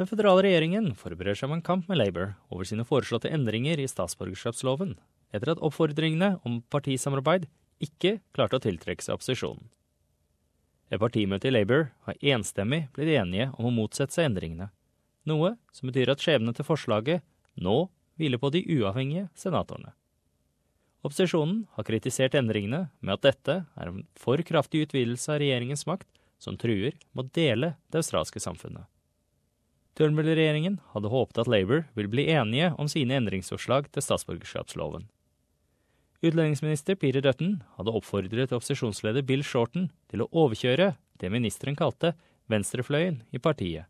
Den føderale regjeringen forbereder seg om en kamp med Labour over sine foreslåtte endringer i statsborgerskapsloven, etter at oppfordringene om partisamarbeid ikke klarte å tiltrekke seg opposisjonen. Et partimøte i Labour har enstemmig blitt enige om å motsette seg endringene, noe som betyr at skjebnen til forslaget nå hviler på de uavhengige senatorene. Opposisjonen har kritisert endringene med at dette er en for kraftig utvidelse av regjeringens makt som truer med å dele det australske samfunnet. Turnbull-regjeringen hadde håpet at Labour ville bli enige om sine endringsforslag til statsborgerskapsloven. Utlendingsminister Peter Dutton hadde oppfordret opposisjonsleder Bill Shorten til å overkjøre det ministeren kalte venstrefløyen i partiet.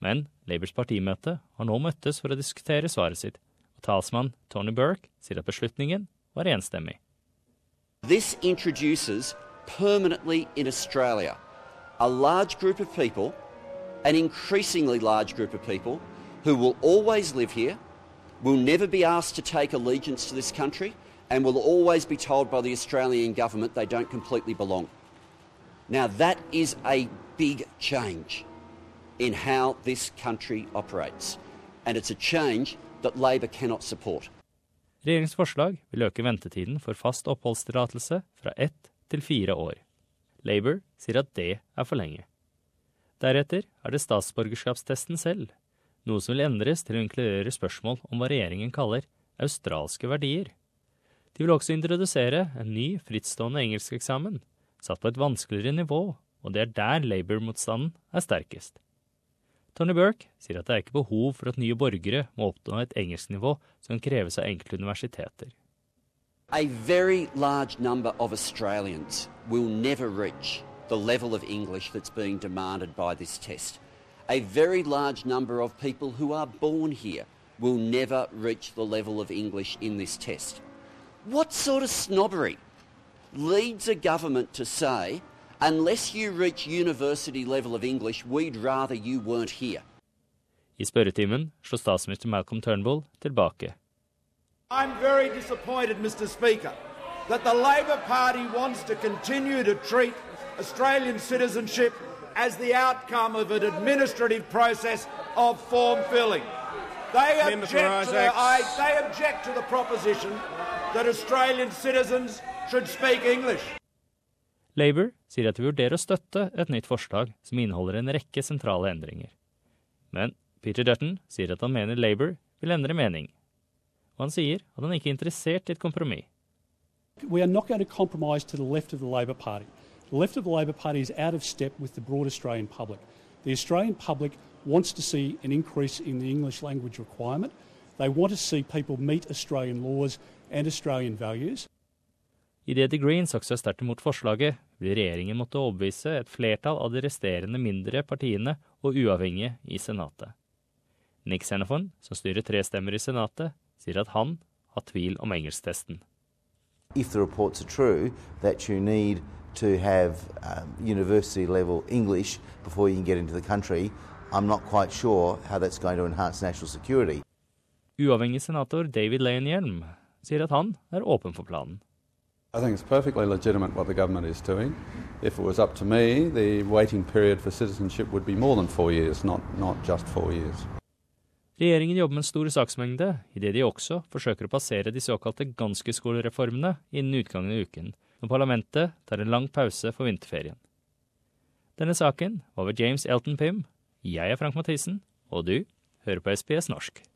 Men Labours partimøte har nå møttes for å diskutere svaret sitt, og talsmann Tony Burke sier at beslutningen var enstemmig. This introduces permanently in Australia a large group of people, an increasingly large group of people, who will always live here, will never be asked to take allegiance to this country, and will always be told by the Australian government they don't completely belong. Now, that is a big change in how this country operates, and it's a change that Labor cannot support. Regjeringens forslag vil øke ventetiden for fast oppholdstillatelse fra ett til fire år. Labour sier at det er for lenge. Deretter er det statsborgerskapstesten selv, noe som vil endres til å inkludere spørsmål om hva regjeringen kaller australske verdier. De vil også introdusere en ny frittstående engelskeksamen, satt på et vanskeligere nivå, og det er der Labour-motstanden er sterkest. Tony Burke sier at det er ikke behov for at nye borgere må oppnå et engelsknivå som kreves av enkelte universiteter. A very large number of Australians will never reach the level of English that's being demanded by this test. A very large number of people who are born here will never reach the level of English in this test. What sort of snobbery leads a government to say, unless you reach university level of English, we'd rather you weren't here? I spørretimen slår statsminister Malcolm Turnbull tilbake. I'm very disappointed, Mr. Speaker, that the Labor Party wants to continue to treat Australian citizenship as the outcome of an administrative process of form filling. They object, to the, I, they object to the proposition that Australian citizens should speak English. Labour sier at de vurderer å støtte et nytt forslag som inneholder en rekke sentrale endringer. Men Peter Dutton sier at han mener Labour vil endre mening. Og han sier at han ikke er interessert i et kompromiss. We are not going to compromise to the left of the Labor Party. The left of the Labor Party is out of step with the broad Australian public. The Australian public wants to see an increase in the English language requirement. They want to see people meet Australian laws and Australian values. Idet The Greens også er sterkt imot forslaget, vil regjeringen måtte overbevise et flertall av de resterende mindre partiene og uavhengige i Senatet. Nick Xenophon, som styrer tre stemmer i Senatet, sier at han har tvil om engelsktesten. If the reports are true that you need to have um, university level English before you can get into the country, I'm not quite sure how that's going to enhance national security. Uavhengig senator David Leyenhjelm sier at han er åpen for planen. I think it's perfectly legitimate what the government is doing. If it was up to me, the waiting period for citizenship would be more than four years, not, not just four years. Regjeringen jobber med en stor saksmengde, idet de også forsøker å passere de såkalte ganske-skolereformene innen utgangen av uken, når parlamentet tar en lang pause for vinterferien. Denne saken var ved James Elton Pym. Jeg er Frank Mathisen, og du hører på SBS norsk.